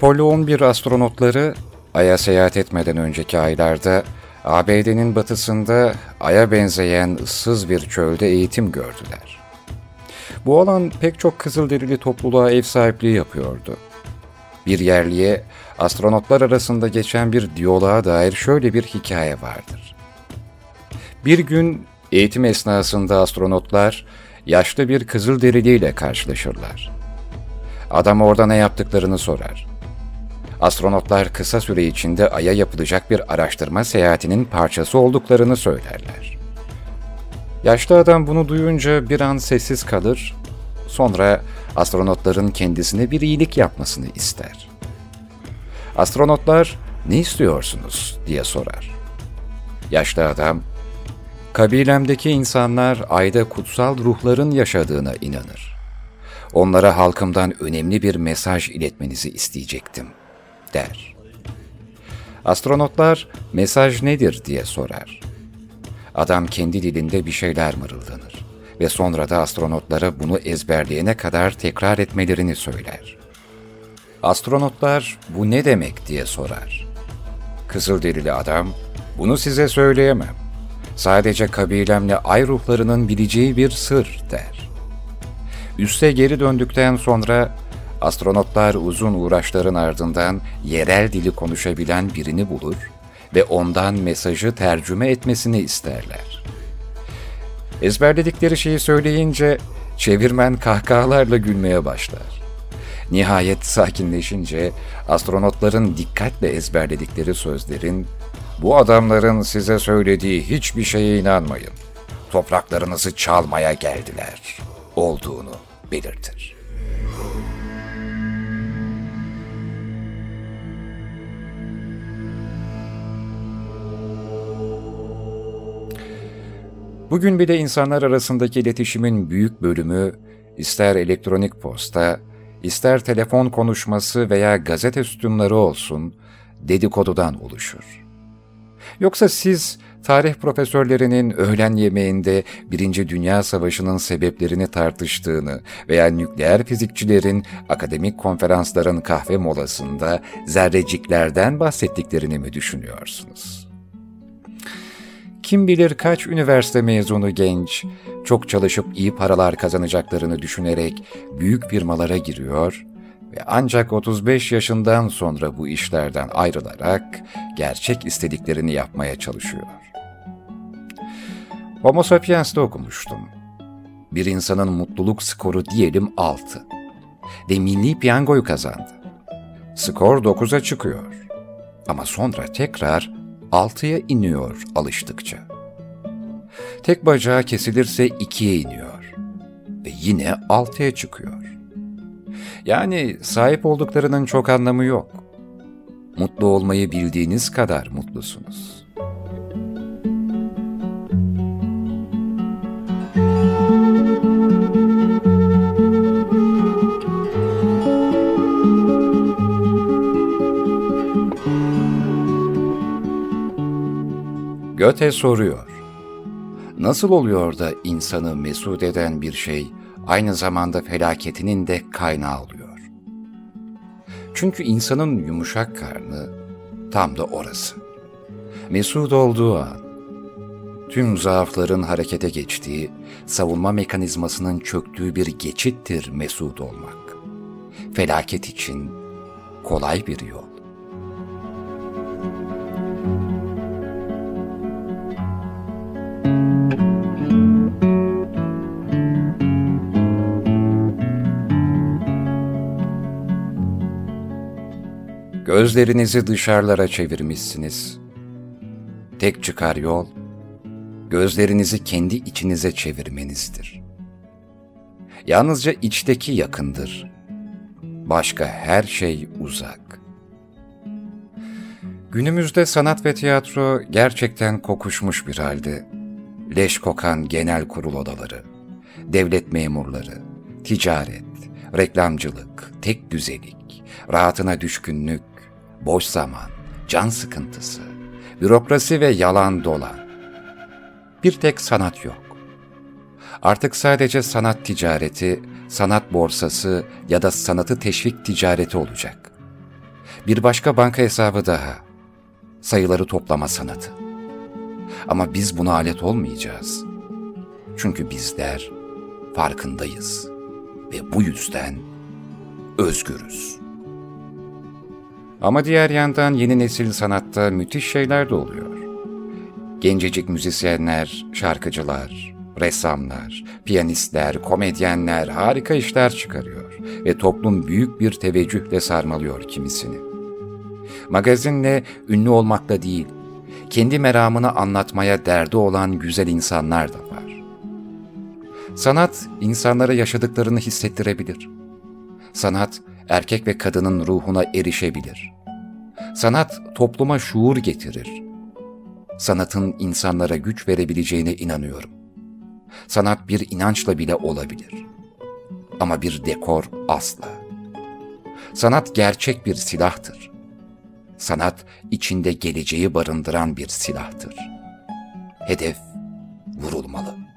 Apollo 11 astronotları Ay'a seyahat etmeden önceki aylarda ABD'nin batısında Ay'a benzeyen ıssız bir çölde eğitim gördüler. Bu alan pek çok Kızılderili topluluğa ev sahipliği yapıyordu. Bir yerliye astronotlar arasında geçen bir diyaloğa dair şöyle bir hikaye vardır. Bir gün eğitim esnasında astronotlar yaşlı bir Kızılderili ile karşılaşırlar. Adam orada ne yaptıklarını sorar. Astronotlar kısa süre içinde Ay'a yapılacak bir araştırma seyahatinin parçası olduklarını söylerler. Yaşlı adam bunu duyunca bir an sessiz kalır, sonra astronotların kendisine bir iyilik yapmasını ister. Astronotlar, ne istiyorsunuz diye sorar. Yaşlı adam, kabilemdeki insanlar ayda kutsal ruhların yaşadığına inanır. Onlara halkımdan önemli bir mesaj iletmenizi isteyecektim, der. Astronotlar, mesaj nedir diye sorar. Adam kendi dilinde bir şeyler mırıldanır ve sonra da astronotlara bunu ezberleyene kadar tekrar etmelerini söyler. Astronotlar bu ne demek diye sorar. Kızılderili adam, bunu size söyleyemem. Sadece kabilemle ay ruhlarının bileceği bir sır der. Üste geri döndükten sonra astronotlar uzun uğraşların ardından yerel dili konuşabilen birini bulur ve ondan mesajı tercüme etmesini isterler. Ezberledikleri şeyi söyleyince çevirmen kahkahalarla gülmeye başlar. Nihayet sakinleşince astronotların dikkatle ezberledikleri sözlerin bu adamların size söylediği hiçbir şeye inanmayın. Topraklarınızı çalmaya geldiler olduğunu belirtir. Bugün bile insanlar arasındaki iletişimin büyük bölümü ister elektronik posta, ister telefon konuşması veya gazete sütunları olsun dedikodudan oluşur. Yoksa siz tarih profesörlerinin öğlen yemeğinde Birinci Dünya Savaşı'nın sebeplerini tartıştığını veya nükleer fizikçilerin akademik konferansların kahve molasında zerreciklerden bahsettiklerini mi düşünüyorsunuz? Kim bilir kaç üniversite mezunu genç, çok çalışıp iyi paralar kazanacaklarını düşünerek büyük firmalara giriyor ve ancak 35 yaşından sonra bu işlerden ayrılarak gerçek istediklerini yapmaya çalışıyor. Homo sapiens'te okumuştum. Bir insanın mutluluk skoru diyelim 6 ve milli piyangoyu kazandı. Skor 9'a çıkıyor ama sonra tekrar 6'ya iniyor alıştıkça. Tek bacağı kesilirse 2'ye iniyor ve yine 6'ya çıkıyor. Yani sahip olduklarının çok anlamı yok. Mutlu olmayı bildiğiniz kadar mutlusunuz. Göte soruyor. Nasıl oluyor da insanı mesut eden bir şey aynı zamanda felaketinin de kaynağı oluyor? Çünkü insanın yumuşak karnı tam da orası. Mesut olduğu an, tüm zaafların harekete geçtiği, savunma mekanizmasının çöktüğü bir geçittir mesut olmak. Felaket için kolay bir yol. Gözlerinizi dışarılara çevirmişsiniz. Tek çıkar yol, gözlerinizi kendi içinize çevirmenizdir. Yalnızca içteki yakındır. Başka her şey uzak. Günümüzde sanat ve tiyatro gerçekten kokuşmuş bir halde. Leş kokan genel kurul odaları, devlet memurları, ticaret, reklamcılık, tek düzelik, rahatına düşkünlük, boş zaman, can sıkıntısı, bürokrasi ve yalan dolan. Bir tek sanat yok. Artık sadece sanat ticareti, sanat borsası ya da sanatı teşvik ticareti olacak. Bir başka banka hesabı daha. Sayıları toplama sanatı. Ama biz buna alet olmayacağız. Çünkü bizler farkındayız ve bu yüzden özgürüz. Ama diğer yandan yeni nesil sanatta müthiş şeyler de oluyor. Gencecik müzisyenler, şarkıcılar, ressamlar, piyanistler, komedyenler harika işler çıkarıyor ve toplum büyük bir teveccühle sarmalıyor kimisini. Magazinle ünlü olmakla değil, kendi meramını anlatmaya derdi olan güzel insanlar da var. Sanat, insanlara yaşadıklarını hissettirebilir. Sanat, erkek ve kadının ruhuna erişebilir. Sanat, topluma şuur getirir. Sanatın insanlara güç verebileceğine inanıyorum. Sanat bir inançla bile olabilir. Ama bir dekor asla. Sanat gerçek bir silahtır. Sanat içinde geleceği barındıran bir silahtır. Hedef vurulmalı.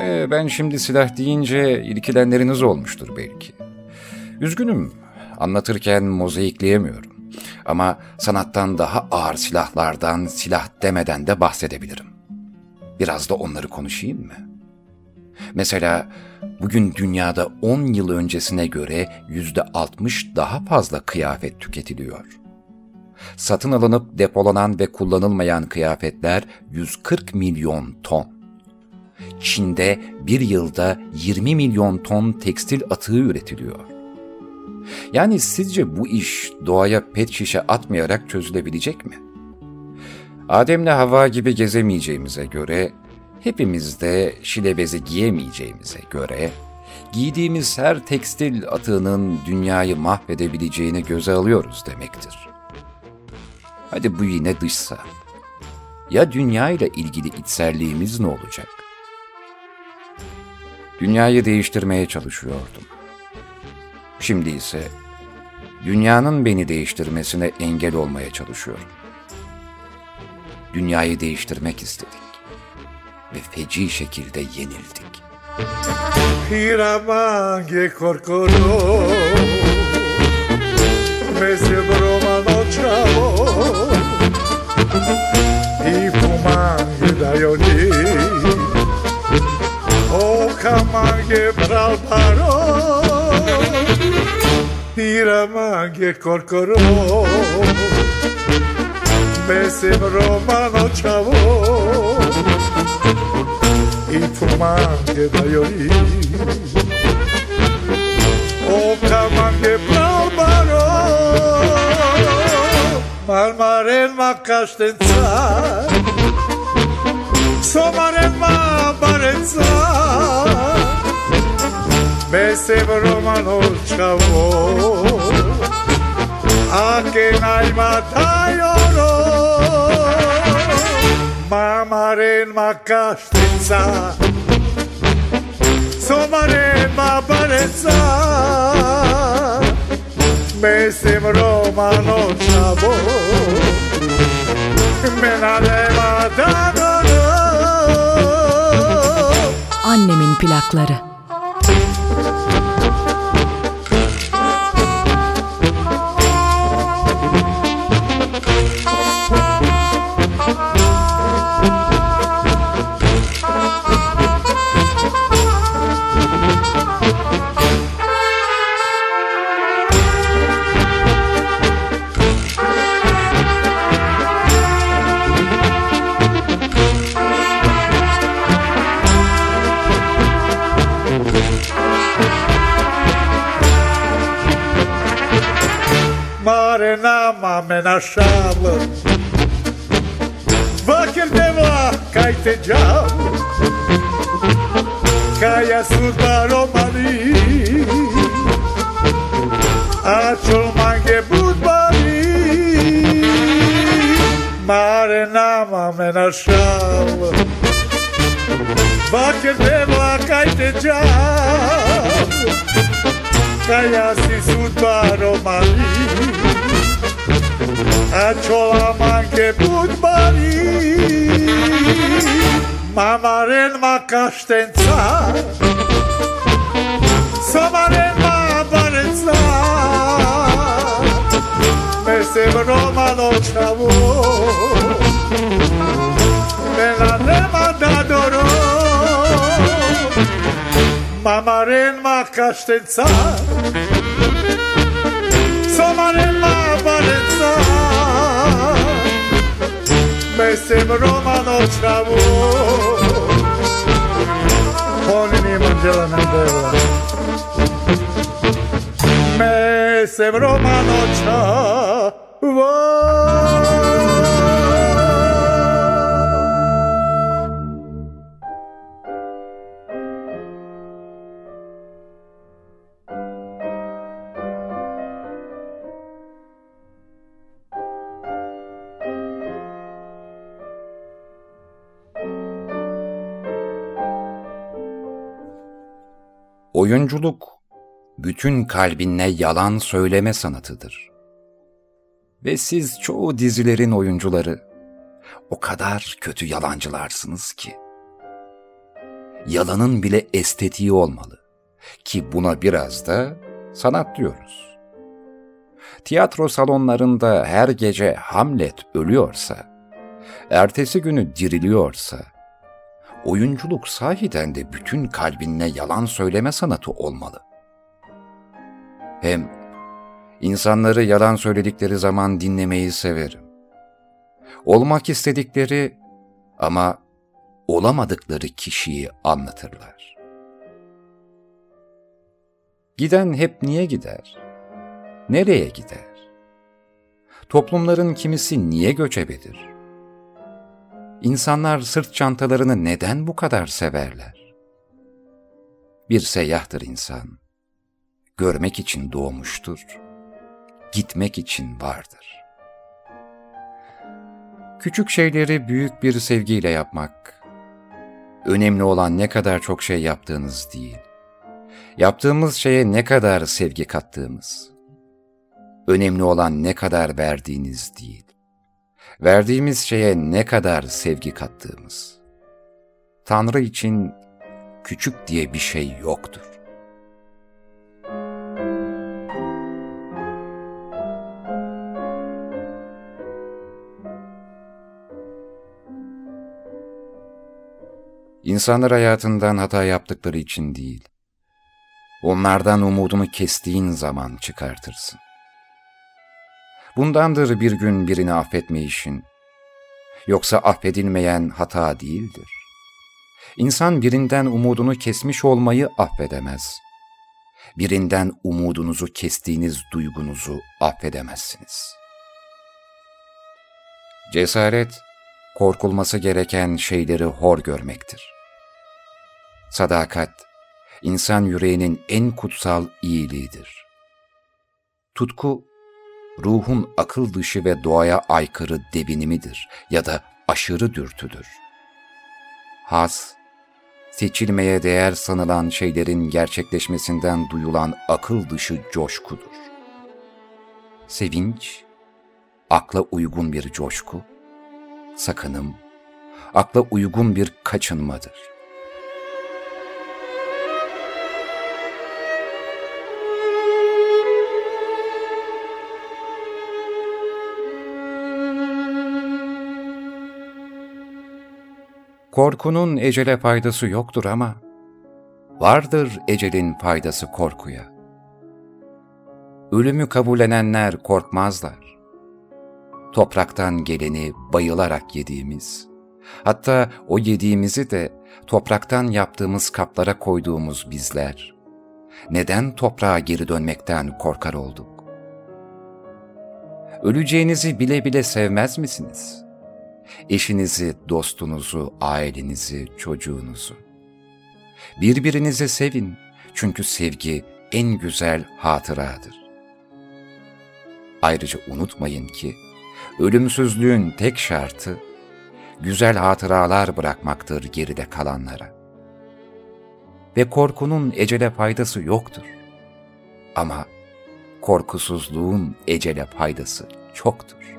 Ee, ben şimdi silah deyince ilkilenleriniz olmuştur belki. Üzgünüm, anlatırken mozaikleyemiyorum. Ama sanattan daha ağır silahlardan silah demeden de bahsedebilirim. Biraz da onları konuşayım mı? Mesela bugün dünyada 10 yıl öncesine göre yüzde 60 daha fazla kıyafet tüketiliyor. Satın alınıp depolanan ve kullanılmayan kıyafetler 140 milyon ton. Çin'de bir yılda 20 milyon ton tekstil atığı üretiliyor. Yani sizce bu iş doğaya pet şişe atmayarak çözülebilecek mi? Adem'le Hava gibi gezemeyeceğimize göre, hepimiz de şile bezi giyemeyeceğimize göre, giydiğimiz her tekstil atığının dünyayı mahvedebileceğini göze alıyoruz demektir. Hadi bu yine dışsa. Ya dünya ile ilgili içselliğimiz ne olacak? Dünyayı değiştirmeye çalışıyordum. Şimdi ise dünyanın beni değiştirmesine engel olmaya çalışıyorum. Dünyayı değiştirmek istedik ve feci şekilde yenildik. Hiramange korkoro Me sembrò manocciavo I fumange da ioni O kamange bral paro. Hiramange korkoro. Me sembrò manocciavo i fumange da iori O kamange barbaro Marmaren ma kastenza Barenza Me sembro manocciavo A che nai mataioro Mamaren ma castenza Somaren ma parenza Me sembro manocciavo Me la Annemin plakları. mama amenașală Vă cânteva caite geam Caia sudba romanii. Acul manghe budbanii Mare n-am amenașală Vă cânteva caite geam Caia sudba romanii. Աջոլամանկե բուտբարի Մամարեն մակաշտենցա Սամարեն մաբարեցա Մեսե բրոմանոչավո Մելանե մանդադորո Մամարեն մակաշտենցա Սամարեն մաբարեցա jestem Romanow Trawu Polni Mandela Mandela Me jestem Romanow Trawu Oyunculuk, bütün kalbinle yalan söyleme sanatıdır. Ve siz çoğu dizilerin oyuncuları o kadar kötü yalancılarsınız ki. Yalanın bile estetiği olmalı ki buna biraz da sanat diyoruz. Tiyatro salonlarında her gece Hamlet ölüyorsa, ertesi günü diriliyorsa, oyunculuk sahiden de bütün kalbinle yalan söyleme sanatı olmalı. Hem insanları yalan söyledikleri zaman dinlemeyi severim. Olmak istedikleri ama olamadıkları kişiyi anlatırlar. Giden hep niye gider? Nereye gider? Toplumların kimisi niye göçebedir? İnsanlar sırt çantalarını neden bu kadar severler? Bir seyyahtır insan. Görmek için doğmuştur. Gitmek için vardır. Küçük şeyleri büyük bir sevgiyle yapmak. Önemli olan ne kadar çok şey yaptığınız değil. Yaptığımız şeye ne kadar sevgi kattığımız. Önemli olan ne kadar verdiğiniz değil verdiğimiz şeye ne kadar sevgi kattığımız. Tanrı için küçük diye bir şey yoktur. İnsanlar hayatından hata yaptıkları için değil, onlardan umudunu kestiğin zaman çıkartırsın. Bundandır bir gün birini affetme işin. Yoksa affedilmeyen hata değildir. İnsan birinden umudunu kesmiş olmayı affedemez. Birinden umudunuzu kestiğiniz duygunuzu affedemezsiniz. Cesaret, korkulması gereken şeyleri hor görmektir. Sadakat, insan yüreğinin en kutsal iyiliğidir. Tutku, ruhun akıl dışı ve doğaya aykırı devinimidir ya da aşırı dürtüdür. Has, seçilmeye değer sanılan şeylerin gerçekleşmesinden duyulan akıl dışı coşkudur. Sevinç, akla uygun bir coşku, sakınım, akla uygun bir kaçınmadır.'' Korkunun ecele faydası yoktur ama vardır ecelin faydası korkuya. Ölümü kabullenenler korkmazlar. Topraktan geleni bayılarak yediğimiz, hatta o yediğimizi de topraktan yaptığımız kaplara koyduğumuz bizler, neden toprağa geri dönmekten korkar olduk? Öleceğinizi bile bile sevmez misiniz?'' Eşinizi, dostunuzu, ailenizi, çocuğunuzu. Birbirinizi sevin çünkü sevgi en güzel hatıradır. Ayrıca unutmayın ki ölümsüzlüğün tek şartı güzel hatıralar bırakmaktır geride kalanlara. Ve korkunun ecele faydası yoktur. Ama korkusuzluğun ecele faydası çoktur.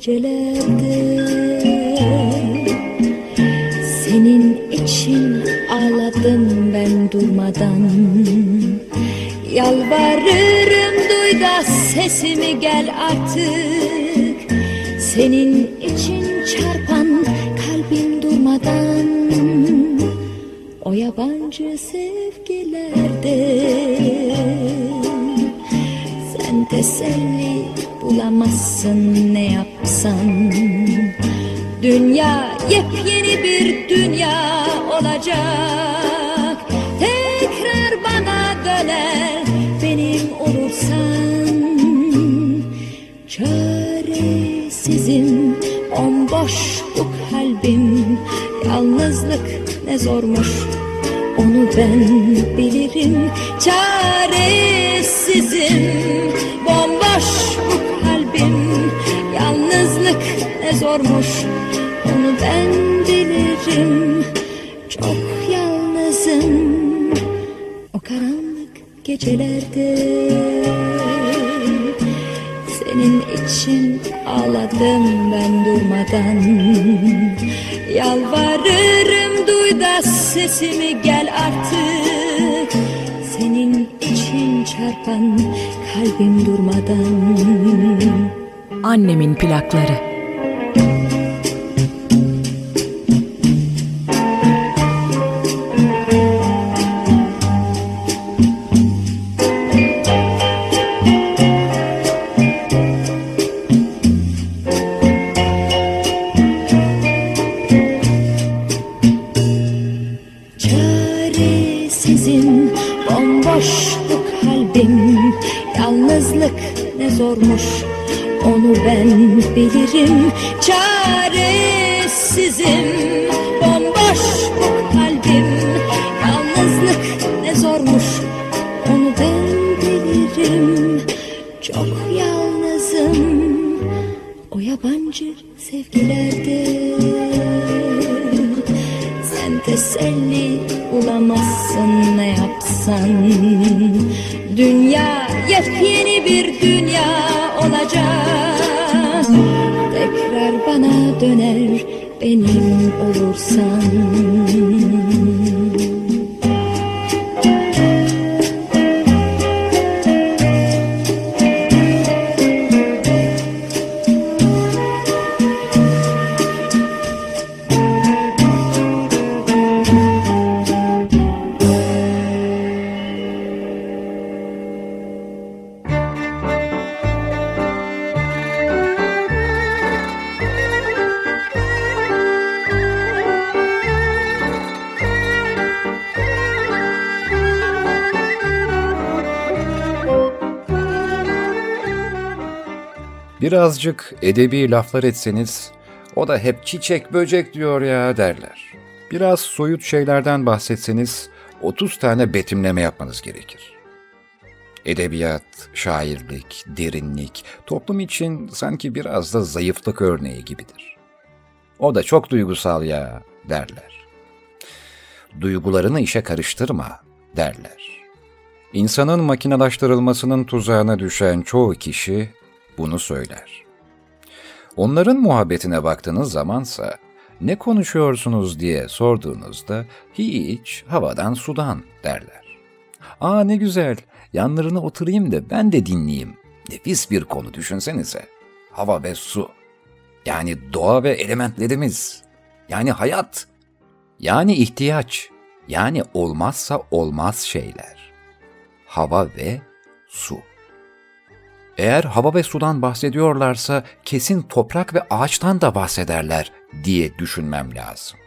Gecelerde zormuş onu ben bilirim. Çok yalnızım. O karanlık gecelerde. Senin için ağladım ben durmadan. Yalvarırım duy da sesimi gel artık. Senin için çarpan kalbim durmadan. Annemin plakları. Birazcık edebi laflar etseniz, o da hep çiçek böcek diyor ya derler. Biraz soyut şeylerden bahsetseniz, 30 tane betimleme yapmanız gerekir. Edebiyat, şairlik, derinlik, toplum için sanki biraz da zayıflık örneği gibidir. O da çok duygusal ya derler. Duygularını işe karıştırma derler. İnsanın makinalaştırılmasının tuzağına düşen çoğu kişi bunu söyler. Onların muhabbetine baktığınız zamansa ne konuşuyorsunuz diye sorduğunuzda hiç havadan sudan derler. Aa ne güzel yanlarına oturayım da ben de dinleyeyim. Nefis bir konu düşünsenize. Hava ve su. Yani doğa ve elementlerimiz. Yani hayat. Yani ihtiyaç. Yani olmazsa olmaz şeyler. Hava ve su. Eğer hava ve sudan bahsediyorlarsa kesin toprak ve ağaçtan da bahsederler diye düşünmem lazım.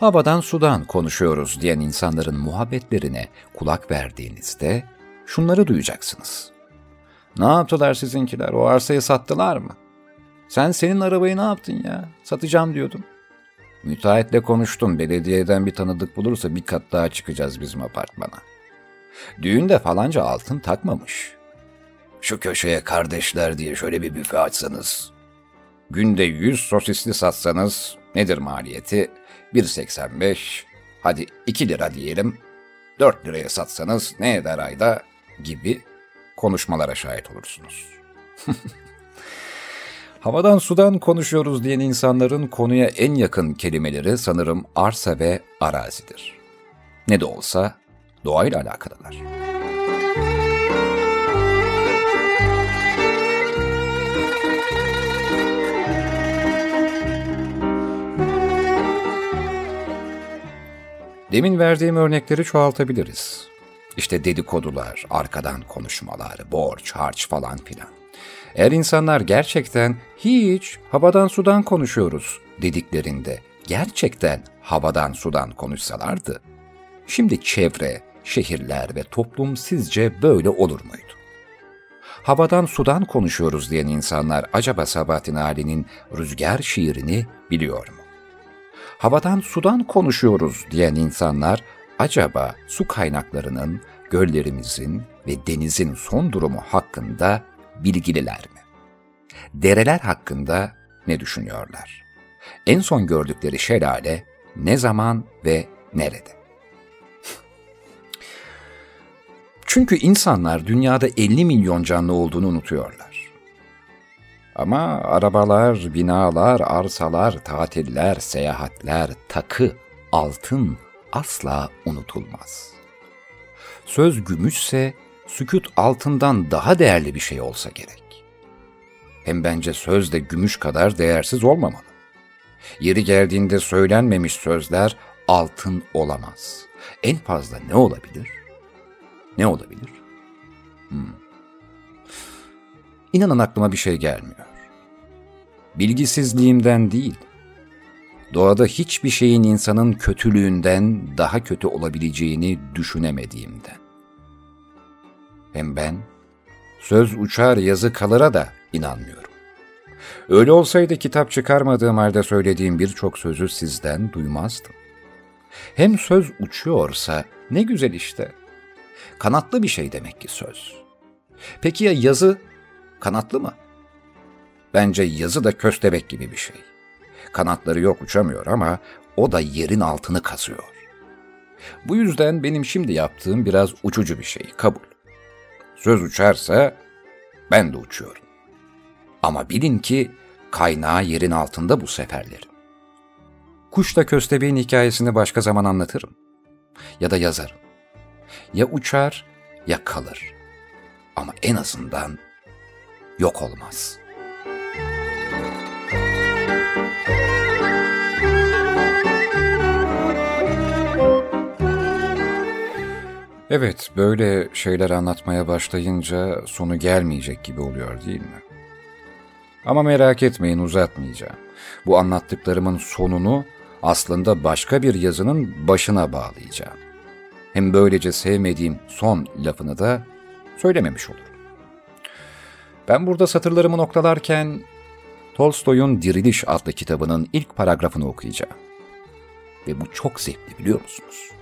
Havadan sudan konuşuyoruz diyen insanların muhabbetlerine kulak verdiğinizde şunları duyacaksınız. Ne yaptılar sizinkiler? O arsayı sattılar mı? Sen senin arabayı ne yaptın ya? Satacağım diyordum. Müteahhitle konuştum. Belediyeden bir tanıdık bulursa bir kat daha çıkacağız bizim apartmana. Düğünde falanca altın takmamış. Şu köşeye kardeşler diye şöyle bir büfe açsanız. Günde 100 sosisli satsanız nedir maliyeti? 1.85, hadi 2 lira diyelim. 4 liraya satsanız ne eder ayda gibi konuşmalara şahit olursunuz. Havadan sudan konuşuyoruz diyen insanların konuya en yakın kelimeleri sanırım arsa ve arazidir. Ne de olsa doğayla alakalılar. Demin verdiğim örnekleri çoğaltabiliriz. İşte dedikodular, arkadan konuşmalar, borç, harç falan filan. Eğer insanlar gerçekten hiç havadan sudan konuşuyoruz dediklerinde gerçekten havadan sudan konuşsalardı, şimdi çevre, şehirler ve toplum sizce böyle olur muydu? Havadan sudan konuşuyoruz diyen insanlar acaba Sabahattin Ali'nin Rüzgar şiirini biliyor mu? Havadan sudan konuşuyoruz diyen insanlar acaba su kaynaklarının, göllerimizin ve denizin son durumu hakkında bilgililer mi? Dereler hakkında ne düşünüyorlar? En son gördükleri şelale ne zaman ve nerede? Çünkü insanlar dünyada 50 milyon canlı olduğunu unutuyorlar. Ama arabalar, binalar, arsalar, tatiller, seyahatler, takı, altın asla unutulmaz. Söz gümüşse sükut altından daha değerli bir şey olsa gerek. Hem bence söz de gümüş kadar değersiz olmamalı. Yeri geldiğinde söylenmemiş sözler altın olamaz. En fazla ne olabilir? Ne olabilir? Hmm. İnanın aklıma bir şey gelmiyor. Bilgisizliğimden değil, doğada hiçbir şeyin insanın kötülüğünden daha kötü olabileceğini düşünemediğimden. Hem ben söz uçar yazı kalıra da inanmıyorum. Öyle olsaydı kitap çıkarmadığım halde söylediğim birçok sözü sizden duymazdım. Hem söz uçuyorsa ne güzel işte. Kanatlı bir şey demek ki söz. Peki ya yazı kanatlı mı? Bence yazı da köstebek gibi bir şey. Kanatları yok uçamıyor ama o da yerin altını kazıyor. Bu yüzden benim şimdi yaptığım biraz uçucu bir şey, kabul. Söz uçarsa ben de uçuyorum. Ama bilin ki kaynağı yerin altında bu seferlerin. Kuşla köstebeğin hikayesini başka zaman anlatırım. Ya da yazarım. Ya uçar ya kalır. Ama en azından yok olmaz.'' Evet, böyle şeyler anlatmaya başlayınca sonu gelmeyecek gibi oluyor değil mi? Ama merak etmeyin uzatmayacağım. Bu anlattıklarımın sonunu aslında başka bir yazının başına bağlayacağım. Hem böylece sevmediğim son lafını da söylememiş olurum. Ben burada satırlarımı noktalarken Tolstoy'un Diriliş adlı kitabının ilk paragrafını okuyacağım. Ve bu çok zevkli biliyor musunuz?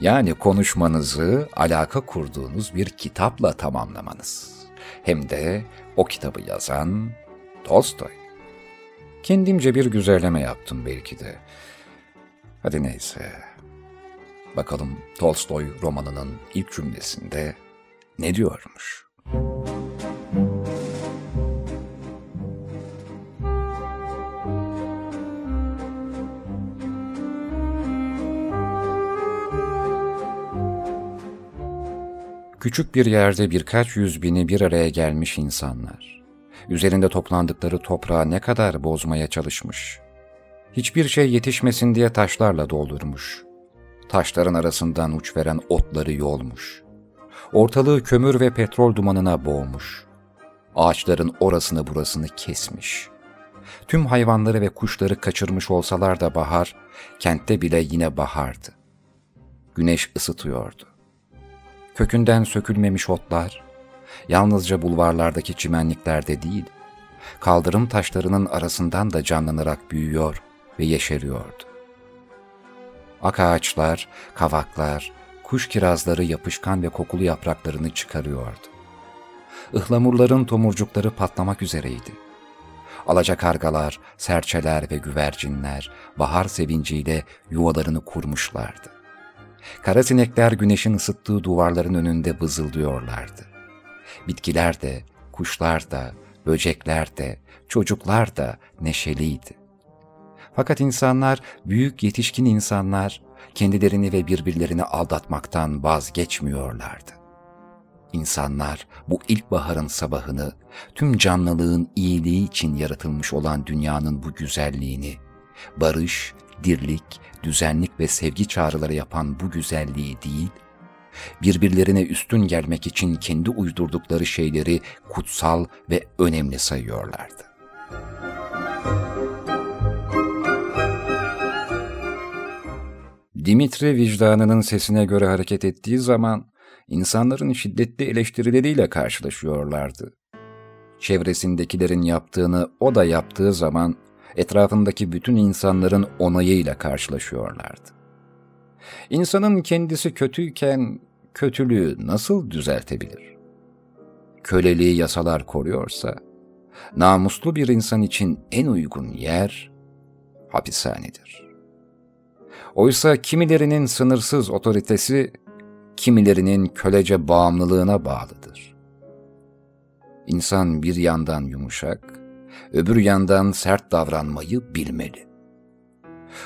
Yani konuşmanızı alaka kurduğunuz bir kitapla tamamlamanız. Hem de o kitabı yazan Tolstoy. Kendimce bir güzelleme yaptım belki de. Hadi neyse. Bakalım Tolstoy romanının ilk cümlesinde ne diyormuş? Küçük bir yerde birkaç yüz bini bir araya gelmiş insanlar. Üzerinde toplandıkları toprağı ne kadar bozmaya çalışmış. Hiçbir şey yetişmesin diye taşlarla doldurmuş. Taşların arasından uç veren otları yolmuş. Ortalığı kömür ve petrol dumanına boğmuş. Ağaçların orasını burasını kesmiş. Tüm hayvanları ve kuşları kaçırmış olsalar da bahar, kentte bile yine bahardı. Güneş ısıtıyordu kökünden sökülmemiş otlar, yalnızca bulvarlardaki çimenliklerde değil, kaldırım taşlarının arasından da canlanarak büyüyor ve yeşeriyordu. Ak ağaçlar, kavaklar, kuş kirazları yapışkan ve kokulu yapraklarını çıkarıyordu. Ihlamurların tomurcukları patlamak üzereydi. Alacakargalar, serçeler ve güvercinler bahar sevinciyle yuvalarını kurmuşlardı. Kara sinekler güneşin ısıttığı duvarların önünde vızıldıyorlardı. Bitkiler de, kuşlar da, böcekler de, çocuklar da neşeliydi. Fakat insanlar, büyük yetişkin insanlar, kendilerini ve birbirlerini aldatmaktan vazgeçmiyorlardı. İnsanlar bu ilkbaharın sabahını, tüm canlılığın iyiliği için yaratılmış olan dünyanın bu güzelliğini, barış, dirlik, düzenlik ve sevgi çağrıları yapan bu güzelliği değil, birbirlerine üstün gelmek için kendi uydurdukları şeyleri kutsal ve önemli sayıyorlardı. Dimitri vicdanının sesine göre hareket ettiği zaman insanların şiddetli eleştirileriyle karşılaşıyorlardı. Çevresindekilerin yaptığını o da yaptığı zaman etrafındaki bütün insanların onayıyla karşılaşıyorlardı. İnsanın kendisi kötüyken kötülüğü nasıl düzeltebilir? Köleliği yasalar koruyorsa, namuslu bir insan için en uygun yer hapishanedir. Oysa kimilerinin sınırsız otoritesi, kimilerinin kölece bağımlılığına bağlıdır. İnsan bir yandan yumuşak, öbür yandan sert davranmayı bilmeli.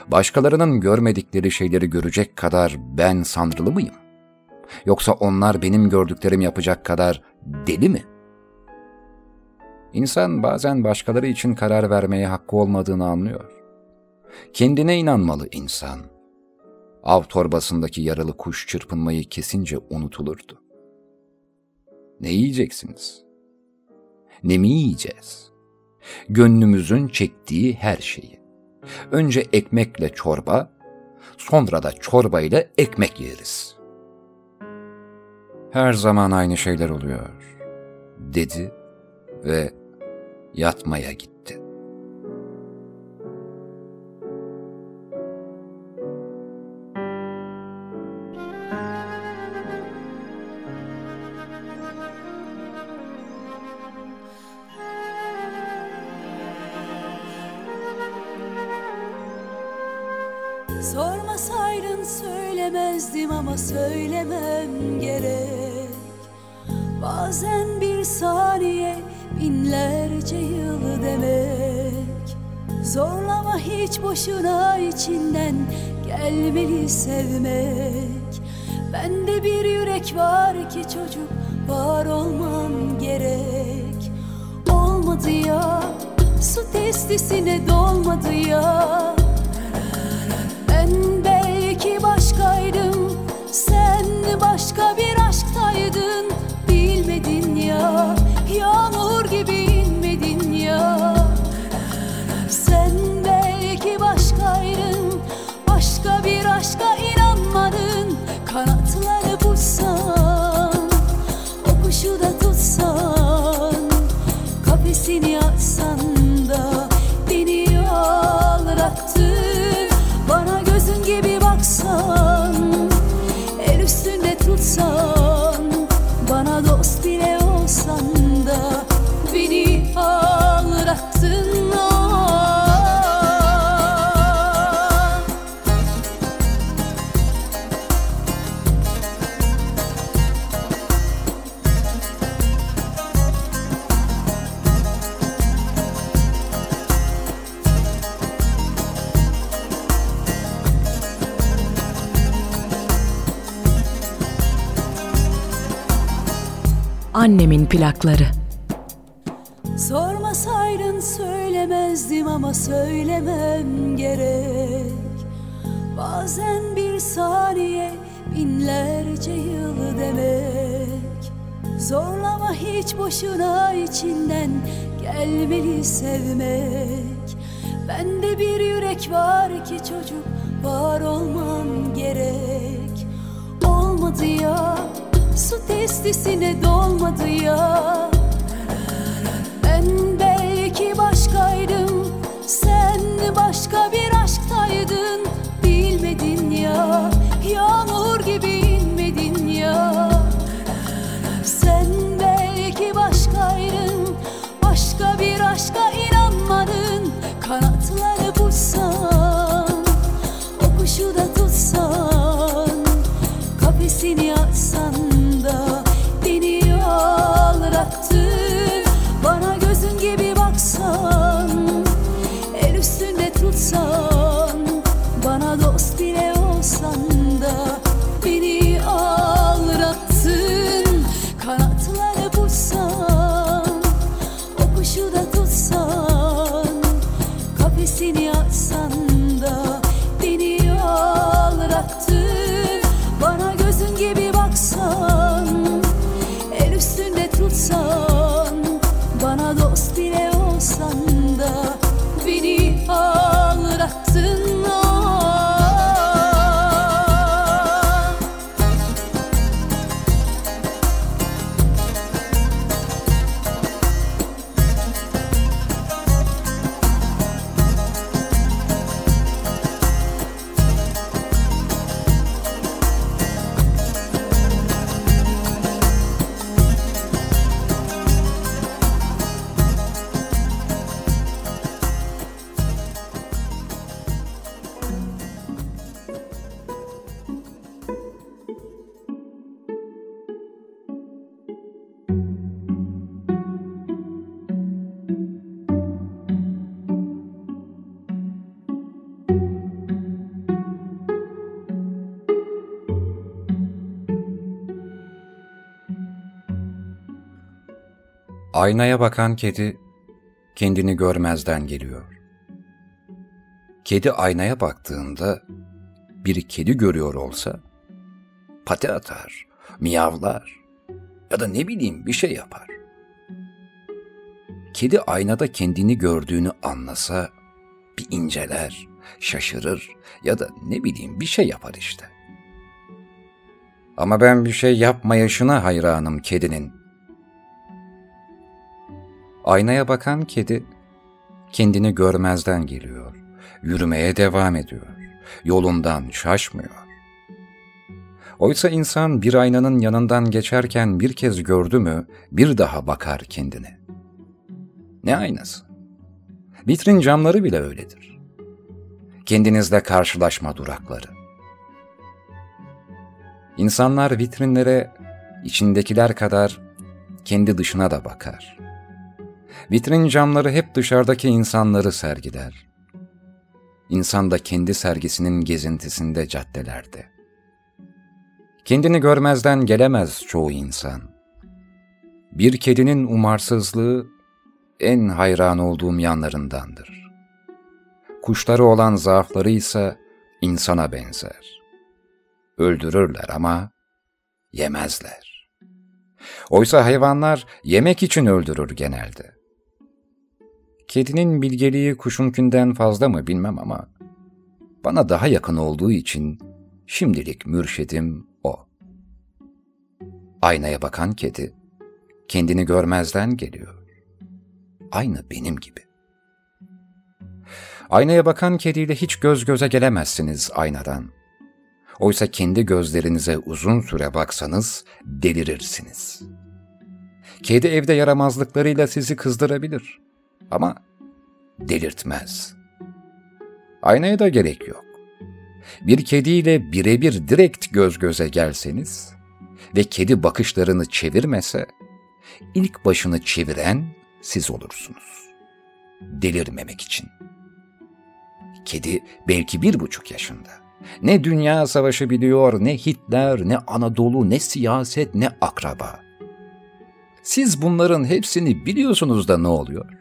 Başkalarının görmedikleri şeyleri görecek kadar ben sanrılı mıyım? Yoksa onlar benim gördüklerim yapacak kadar deli mi? İnsan bazen başkaları için karar vermeye hakkı olmadığını anlıyor. Kendine inanmalı insan. Av torbasındaki yaralı kuş çırpınmayı kesince unutulurdu. Ne yiyeceksiniz? Ne mi yiyeceğiz? Gönlümüzün çektiği her şeyi. Önce ekmekle çorba, sonra da çorba ile ekmek yeriz. Her zaman aynı şeyler oluyor, dedi ve yatmaya gitti. Sormasaydın söylemezdim ama söylemem gerek. Bazen bir saniye binlerce yıl demek. Zorlama hiç boşuna içinden gelmeli sevmek. Bende bir yürek var ki çocuk var olmam gerek. Olmadı ya su testisine dolmadı ya ben belki başkaydım Sen başka bir aşktaydın. Bilmedin ya Yağmur gibi inmedin ya. Sen belki başkaydın Başka bir aşka inanmadın. Kanatları bulsan O kuşu da tutsan Kafesini açsan da Beni ağlattın plakları. Sormasaydın söylemezdim ama söylemem gerek. Bazen bir saniye binlerce yıl demek. Zorlama hiç boşuna içinden gelmeli sevmek. Bende bir yürek var ki çocuk var olmam gerek. Olmadı ya su testisine dolmadı ya Aynaya bakan kedi kendini görmezden geliyor. Kedi aynaya baktığında bir kedi görüyor olsa pati atar, miyavlar ya da ne bileyim bir şey yapar. Kedi aynada kendini gördüğünü anlasa bir inceler, şaşırır ya da ne bileyim bir şey yapar işte. Ama ben bir şey yapmayışına hayranım kedinin. Aynaya bakan kedi kendini görmezden geliyor, yürümeye devam ediyor, yolundan şaşmıyor. Oysa insan bir aynanın yanından geçerken bir kez gördü mü bir daha bakar kendine. Ne aynası? Vitrin camları bile öyledir. Kendinizle karşılaşma durakları. İnsanlar vitrinlere içindekiler kadar kendi dışına da bakar. Vitrin camları hep dışarıdaki insanları sergiler. İnsan da kendi sergisinin gezintisinde caddelerde. Kendini görmezden gelemez çoğu insan. Bir kedinin umarsızlığı en hayran olduğum yanlarındandır. Kuşları olan zaafları ise insana benzer. Öldürürler ama yemezler. Oysa hayvanlar yemek için öldürür genelde. Kedinin bilgeliği kuşunkinden fazla mı bilmem ama bana daha yakın olduğu için şimdilik mürşidim o. Aynaya bakan kedi kendini görmezden geliyor. Aynı benim gibi. Aynaya bakan kediyle hiç göz göze gelemezsiniz aynadan. Oysa kendi gözlerinize uzun süre baksanız delirirsiniz. Kedi evde yaramazlıklarıyla sizi kızdırabilir ama delirtmez. Aynaya da gerek yok. Bir kediyle birebir direkt göz göze gelseniz ve kedi bakışlarını çevirmese, ilk başını çeviren siz olursunuz. Delirmemek için. Kedi belki bir buçuk yaşında. Ne dünya savaşı biliyor, ne Hitler, ne Anadolu, ne siyaset, ne akraba. Siz bunların hepsini biliyorsunuz da ne oluyor?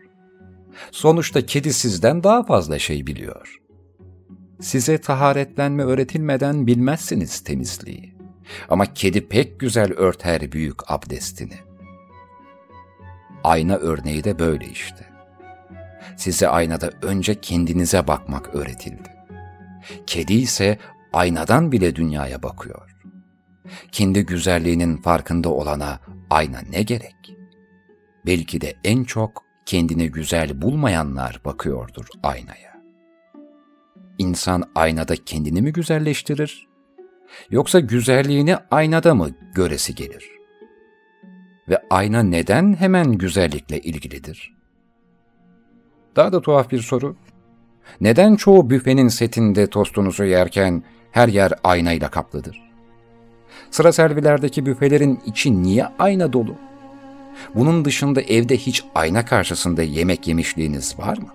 Sonuçta kedi sizden daha fazla şey biliyor. Size taharetlenme öğretilmeden bilmezsiniz temizliği. Ama kedi pek güzel örter büyük abdestini. Ayna örneği de böyle işte. Size aynada önce kendinize bakmak öğretildi. Kedi ise aynadan bile dünyaya bakıyor. Kendi güzelliğinin farkında olana ayna ne gerek? Belki de en çok kendini güzel bulmayanlar bakıyordur aynaya. İnsan aynada kendini mi güzelleştirir? Yoksa güzelliğini aynada mı göresi gelir? Ve ayna neden hemen güzellikle ilgilidir? Daha da tuhaf bir soru. Neden çoğu büfenin setinde tostunuzu yerken her yer aynayla kaplıdır? Sıra servilerdeki büfelerin içi niye ayna dolu? Bunun dışında evde hiç ayna karşısında yemek yemişliğiniz var mı?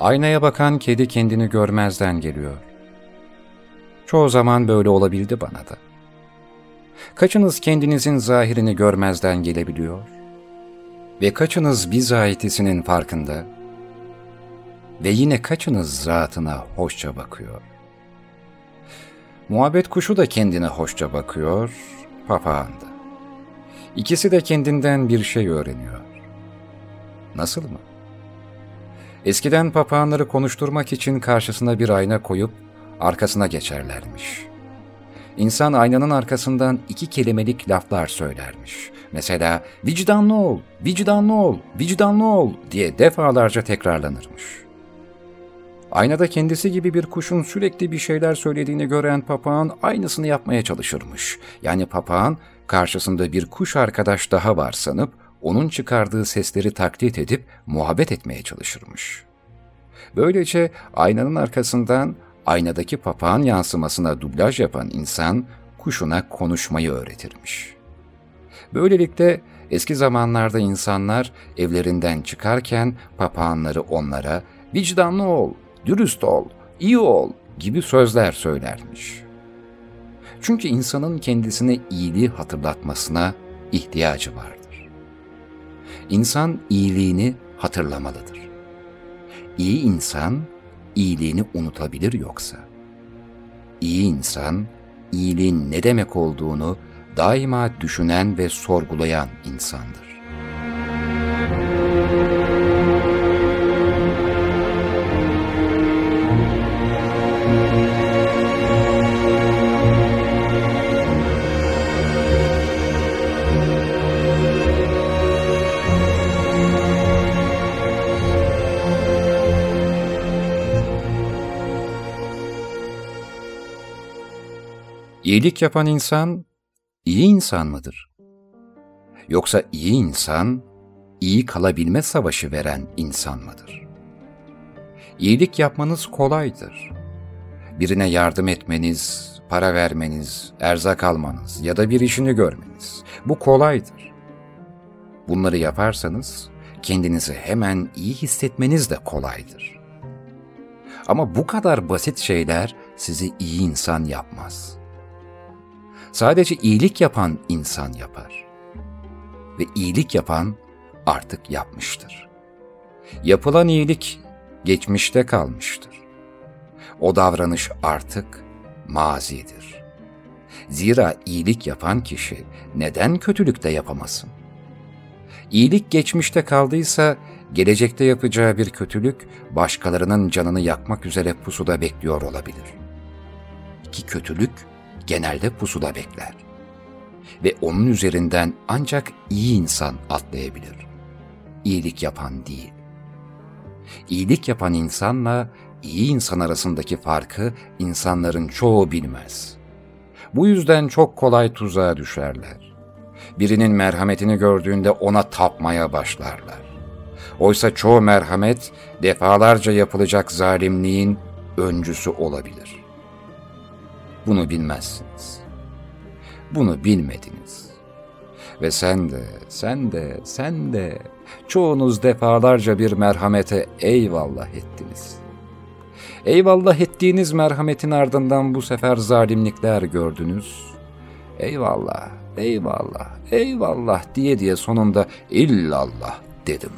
Aynaya bakan kedi kendini görmezden geliyor. Çoğu zaman böyle olabildi bana da. Kaçınız kendinizin zahirini görmezden gelebiliyor? Ve kaçınız bizahitisinin farkında? Ve yine kaçınız zatına hoşça bakıyor? Muhabbet kuşu da kendine hoşça bakıyor, papağan da. İkisi de kendinden bir şey öğreniyor. Nasıl mı? Eskiden papağanları konuşturmak için karşısına bir ayna koyup arkasına geçerlermiş. İnsan aynanın arkasından iki kelimelik laflar söylermiş. Mesela vicdanlı ol, vicdanlı ol, vicdanlı ol diye defalarca tekrarlanırmış. Aynada kendisi gibi bir kuşun sürekli bir şeyler söylediğini gören papağan aynısını yapmaya çalışırmış. Yani papağan karşısında bir kuş arkadaş daha var sanıp onun çıkardığı sesleri taklit edip muhabbet etmeye çalışırmış. Böylece aynanın arkasından aynadaki papağan yansımasına dublaj yapan insan kuşuna konuşmayı öğretirmiş. Böylelikle eski zamanlarda insanlar evlerinden çıkarken papağanları onlara vicdanlı ol, dürüst ol, iyi ol gibi sözler söylermiş. Çünkü insanın kendisine iyiliği hatırlatmasına ihtiyacı vardır. İnsan iyiliğini hatırlamalıdır. İyi insan iyiliğini unutabilir yoksa? İyi insan, iyiliğin ne demek olduğunu daima düşünen ve sorgulayan insandır. İyilik yapan insan, iyi insan mıdır? Yoksa iyi insan, iyi kalabilme savaşı veren insan mıdır? İyilik yapmanız kolaydır. Birine yardım etmeniz, para vermeniz, erzak almanız ya da bir işini görmeniz. Bu kolaydır. Bunları yaparsanız kendinizi hemen iyi hissetmeniz de kolaydır. Ama bu kadar basit şeyler sizi iyi insan yapmaz.'' Sadece iyilik yapan insan yapar. Ve iyilik yapan artık yapmıştır. Yapılan iyilik geçmişte kalmıştır. O davranış artık mazidir. Zira iyilik yapan kişi neden kötülük de yapamasın? İyilik geçmişte kaldıysa gelecekte yapacağı bir kötülük başkalarının canını yakmak üzere pusuda bekliyor olabilir. Ki kötülük genelde pusuda bekler. Ve onun üzerinden ancak iyi insan atlayabilir. İyilik yapan değil. İyilik yapan insanla iyi insan arasındaki farkı insanların çoğu bilmez. Bu yüzden çok kolay tuzağa düşerler. Birinin merhametini gördüğünde ona tapmaya başlarlar. Oysa çoğu merhamet defalarca yapılacak zalimliğin öncüsü olabilir. Bunu bilmezsiniz. Bunu bilmediniz. Ve sen de, sen de, sen de çoğunuz defalarca bir merhamete eyvallah ettiniz. Eyvallah ettiğiniz merhametin ardından bu sefer zalimlikler gördünüz. Eyvallah, eyvallah, eyvallah diye diye sonunda illallah dedim.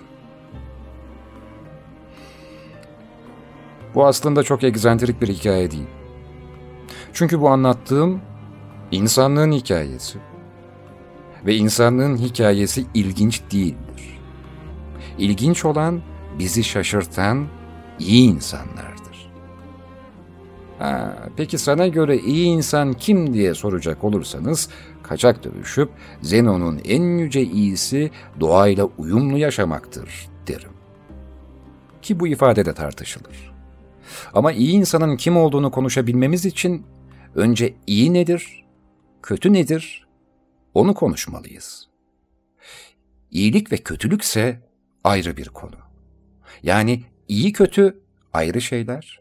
Bu aslında çok egzantrik bir hikaye değil. Çünkü bu anlattığım insanlığın hikayesi. Ve insanlığın hikayesi ilginç değildir. İlginç olan bizi şaşırtan iyi insanlardır. Ha, peki sana göre iyi insan kim diye soracak olursanız kaçak dövüşüp Zenon'un en yüce iyisi doğayla uyumlu yaşamaktır derim. Ki bu ifade de tartışılır. Ama iyi insanın kim olduğunu konuşabilmemiz için önce iyi nedir, kötü nedir onu konuşmalıyız. İyilik ve kötülükse ayrı bir konu. Yani iyi kötü ayrı şeyler,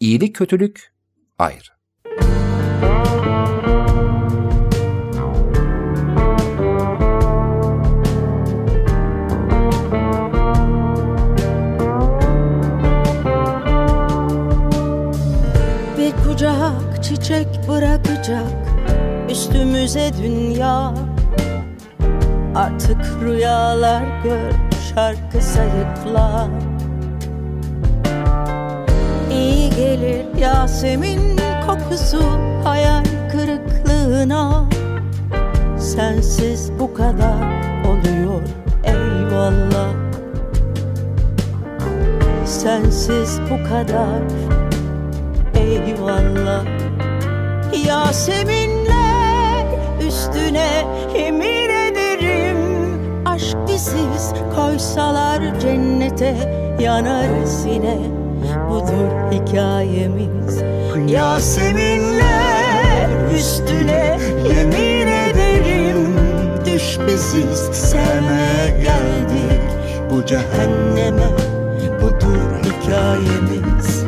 iyilik kötülük ayrı. Çiçek üstümüze dünya. Artık rüyalar gör şarkı sayıkla İyi gelir Yasemin kokusu hayal kırıklığına. Sensiz bu kadar oluyor eyvallah. Sensiz bu kadar eyvallah Yaseminler üstüne yemin ederim Aşk biziz koysalar cennete yanarız yine Budur hikayemiz. Yaseminler üstüne yemin ederim Düş biziz sevmeye geldik bu cehenneme Budur hikayemiz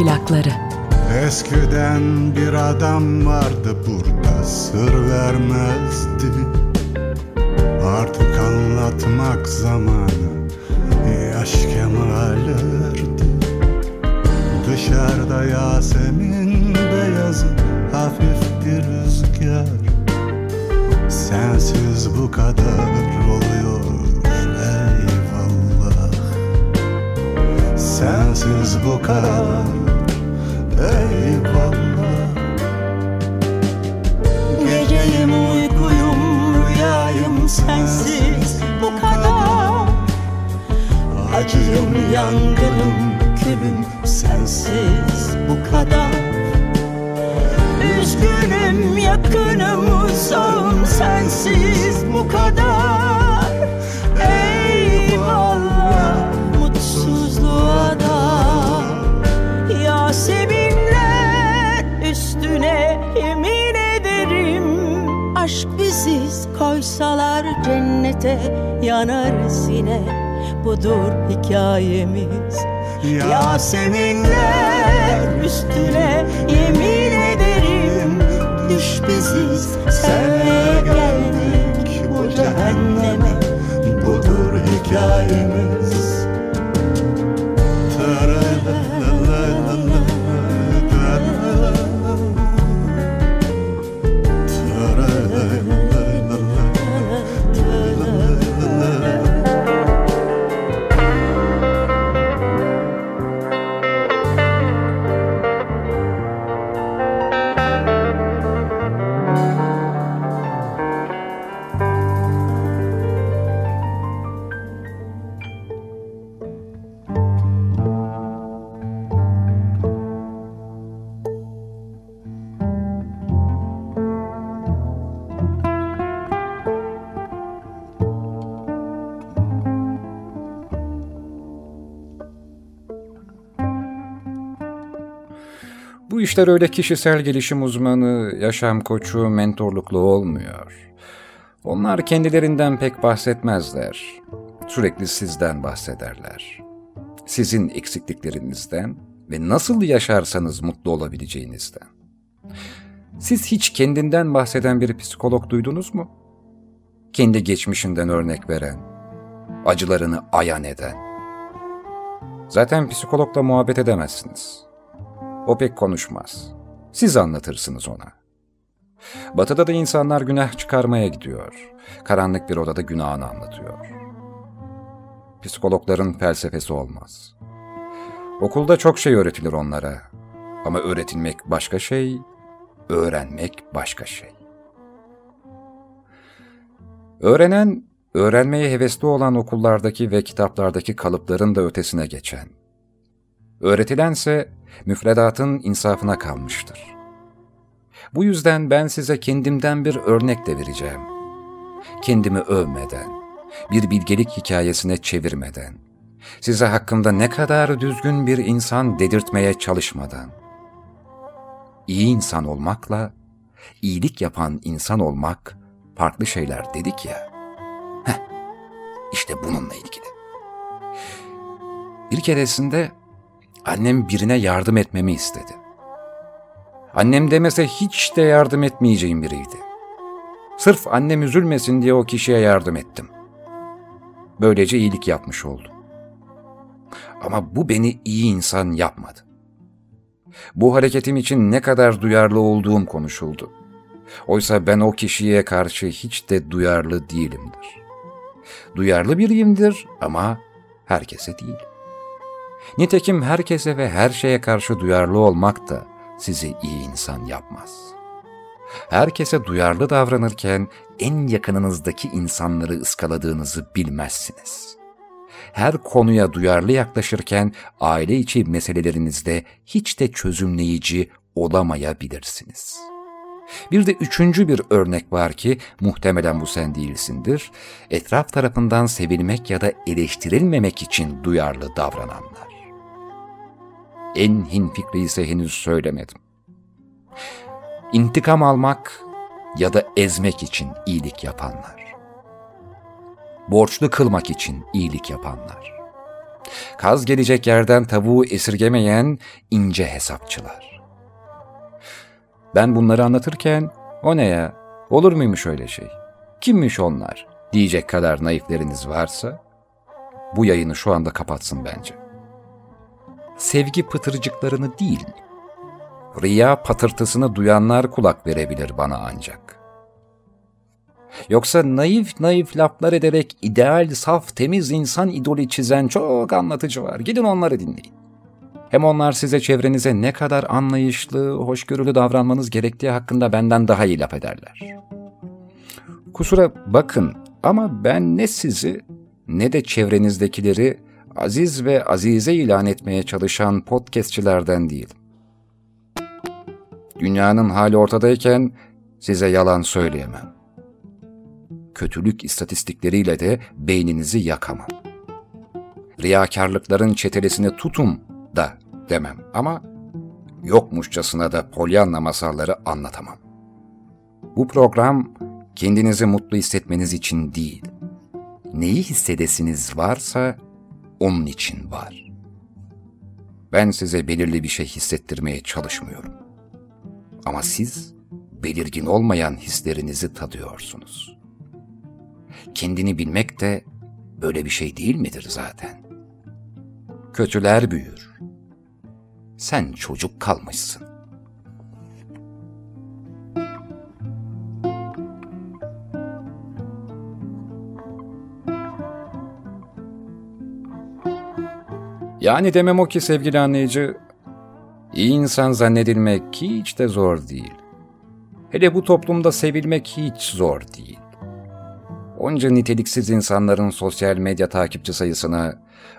plakları. Eskiden bir adam vardı burada sır vermezdi. Artık anlatmak zamanı yaş kemalirdi Dışarıda Yasemin beyazı hafif bir rüzgar. Sensiz bu kadar oluyor eyvallah. Sensiz bu kadar eyvallah Geceyim uykuyum rüyayım sensiz. Bu kadar. Acıyım yangınım külüm sensiz. Bu kadar. Üzgünüm yakınım uzağım sensiz. Bu kadar Aşk biziz koysalar cennete yanarız yine. Budur hikayemiz. Yaseminler üstüne yemin ederim. Düş biziz sevmeye geldik bu cehenneme. Budur hikayemiz Bu işler öyle kişisel gelişim uzmanı, yaşam koçu, mentorluklu olmuyor. Onlar kendilerinden pek bahsetmezler. Sürekli sizden bahsederler. Sizin eksikliklerinizden ve nasıl yaşarsanız mutlu olabileceğinizden. Siz hiç kendinden bahseden bir psikolog duydunuz mu? Kendi geçmişinden örnek veren, acılarını ayan eden. Zaten psikologla muhabbet edemezsiniz. O pek konuşmaz. Siz anlatırsınız ona. Batı'da da insanlar günah çıkarmaya gidiyor. Karanlık bir odada günahını anlatıyor. Psikologların felsefesi olmaz. Okulda çok şey öğretilir onlara. Ama öğretilmek başka şey, öğrenmek başka şey. Öğrenen, öğrenmeye hevesli olan okullardaki ve kitaplardaki kalıpların da ötesine geçen. Öğretilense müfredatın insafına kalmıştır. Bu yüzden ben size kendimden bir örnek de vereceğim. Kendimi övmeden, bir bilgelik hikayesine çevirmeden, size hakkımda ne kadar düzgün bir insan dedirtmeye çalışmadan. İyi insan olmakla, iyilik yapan insan olmak farklı şeyler dedik ya. Heh, işte bununla ilgili. Bir keresinde annem birine yardım etmemi istedi. Annem demese hiç de yardım etmeyeceğim biriydi. Sırf annem üzülmesin diye o kişiye yardım ettim. Böylece iyilik yapmış oldum. Ama bu beni iyi insan yapmadı. Bu hareketim için ne kadar duyarlı olduğum konuşuldu. Oysa ben o kişiye karşı hiç de duyarlı değilimdir. Duyarlı biriyimdir ama herkese değil. Nitekim herkese ve her şeye karşı duyarlı olmak da sizi iyi insan yapmaz. Herkese duyarlı davranırken en yakınınızdaki insanları ıskaladığınızı bilmezsiniz. Her konuya duyarlı yaklaşırken aile içi meselelerinizde hiç de çözümleyici olamayabilirsiniz. Bir de üçüncü bir örnek var ki muhtemelen bu sen değilsindir. Etraf tarafından sevilmek ya da eleştirilmemek için duyarlı davrananlar. En hin fikri ise henüz söylemedim. İntikam almak ya da ezmek için iyilik yapanlar. Borçlu kılmak için iyilik yapanlar. Kaz gelecek yerden tavuğu esirgemeyen ince hesapçılar. Ben bunları anlatırken o ne ya, olur muymuş öyle şey? Kimmiş onlar diyecek kadar naifleriniz varsa bu yayını şu anda kapatsın bence. Sevgi pıtırcıklarını değil, riya patırtısını duyanlar kulak verebilir bana ancak. Yoksa naif naif laflar ederek ideal, saf, temiz insan idolü çizen çok anlatıcı var. Gidin onları dinleyin. Hem onlar size çevrenize ne kadar anlayışlı, hoşgörülü davranmanız gerektiği hakkında benden daha iyi laf ederler. Kusura bakın ama ben ne sizi ne de çevrenizdekileri aziz ve azize ilan etmeye çalışan podcastçilerden değilim. Dünyanın hali ortadayken size yalan söyleyemem. Kötülük istatistikleriyle de beyninizi yakamam. Riyakarlıkların çetelesini tutum da demem ama yokmuşçasına da polyanla masalları anlatamam. Bu program kendinizi mutlu hissetmeniz için değil, neyi hissedesiniz varsa onun için var. Ben size belirli bir şey hissettirmeye çalışmıyorum. Ama siz belirgin olmayan hislerinizi tadıyorsunuz. Kendini bilmek de böyle bir şey değil midir zaten? Kötüler büyür. Sen çocuk kalmışsın. Yani demem o ki sevgili anlayıcı, iyi insan zannedilmek hiç de zor değil. Hele bu toplumda sevilmek hiç zor değil. Onca niteliksiz insanların sosyal medya takipçi sayısına,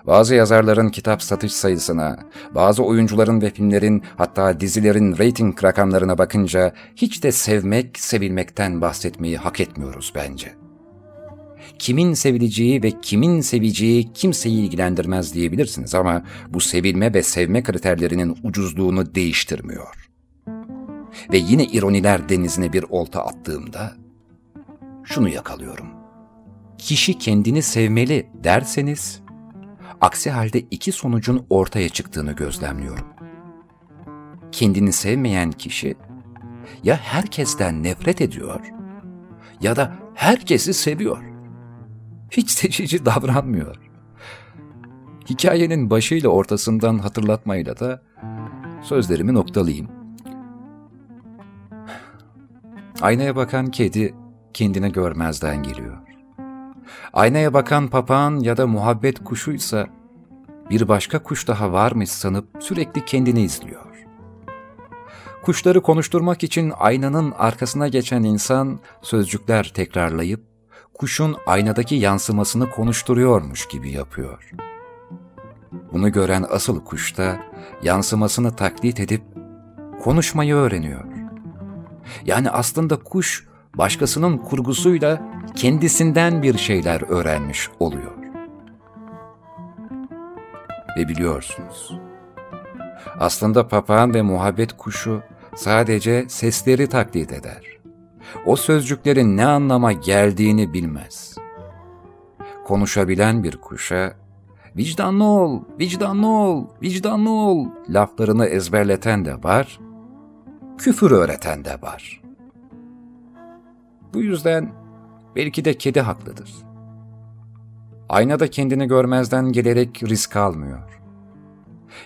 bazı yazarların kitap satış sayısına, bazı oyuncuların ve filmlerin hatta dizilerin reyting rakamlarına bakınca hiç de sevmek, sevilmekten bahsetmeyi hak etmiyoruz bence kimin sevileceği ve kimin seveceği kimseyi ilgilendirmez diyebilirsiniz ama bu sevilme ve sevme kriterlerinin ucuzluğunu değiştirmiyor. Ve yine ironiler denizine bir olta attığımda şunu yakalıyorum. Kişi kendini sevmeli derseniz, aksi halde iki sonucun ortaya çıktığını gözlemliyorum. Kendini sevmeyen kişi ya herkesten nefret ediyor ya da herkesi seviyor hiç seçici davranmıyor. Hikayenin başıyla ortasından hatırlatmayla da sözlerimi noktalayayım. Aynaya bakan kedi kendine görmezden geliyor. Aynaya bakan papağan ya da muhabbet kuşuysa bir başka kuş daha varmış sanıp sürekli kendini izliyor. Kuşları konuşturmak için aynanın arkasına geçen insan sözcükler tekrarlayıp kuşun aynadaki yansımasını konuşturuyormuş gibi yapıyor. Bunu gören asıl kuş da yansımasını taklit edip konuşmayı öğreniyor. Yani aslında kuş başkasının kurgusuyla kendisinden bir şeyler öğrenmiş oluyor. Ve biliyorsunuz, aslında papağan ve muhabbet kuşu sadece sesleri taklit eder o sözcüklerin ne anlama geldiğini bilmez. konuşabilen bir kuşa vicdanlı ol, vicdanlı ol, vicdanlı ol laflarını ezberleten de var, küfür öğreten de var. Bu yüzden belki de kedi haklıdır. Aynada kendini görmezden gelerek risk almıyor.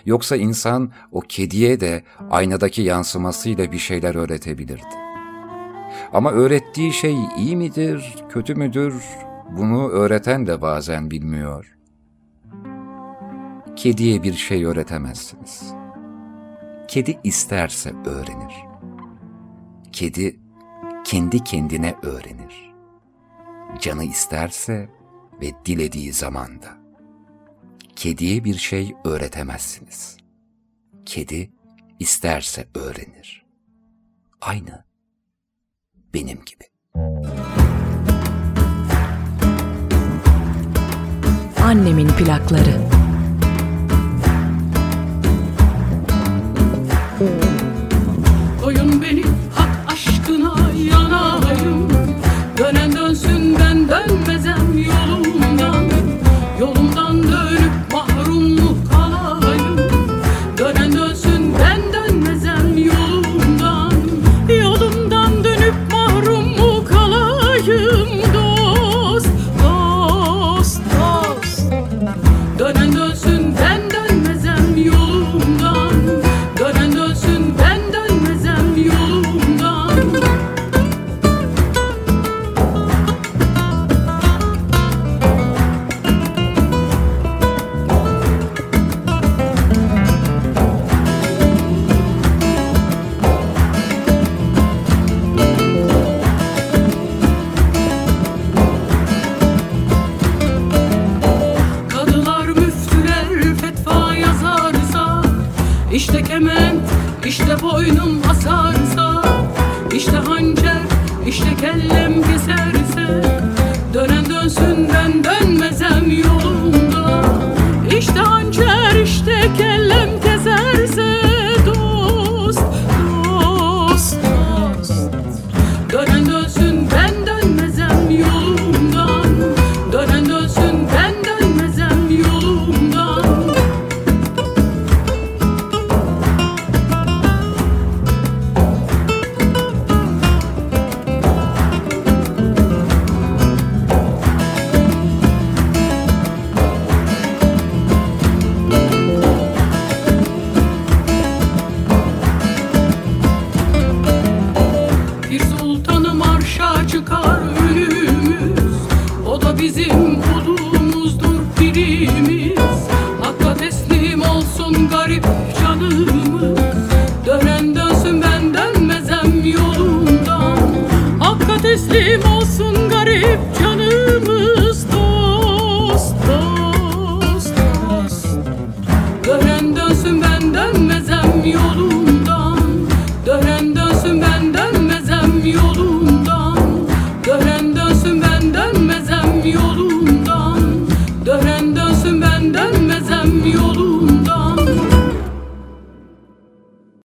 Yoksa insan o kediye de aynadaki yansımasıyla bir şeyler öğretebilirdi. Ama öğrettiği şey iyi midir, kötü müdür, bunu öğreten de bazen bilmiyor. Kediye bir şey öğretemezsiniz. Kedi isterse öğrenir. Kedi kendi kendine öğrenir. Canı isterse ve dilediği zamanda. Kediye bir şey öğretemezsiniz. Kedi isterse öğrenir. Aynı benim gibi. Annemin plakları. Koyun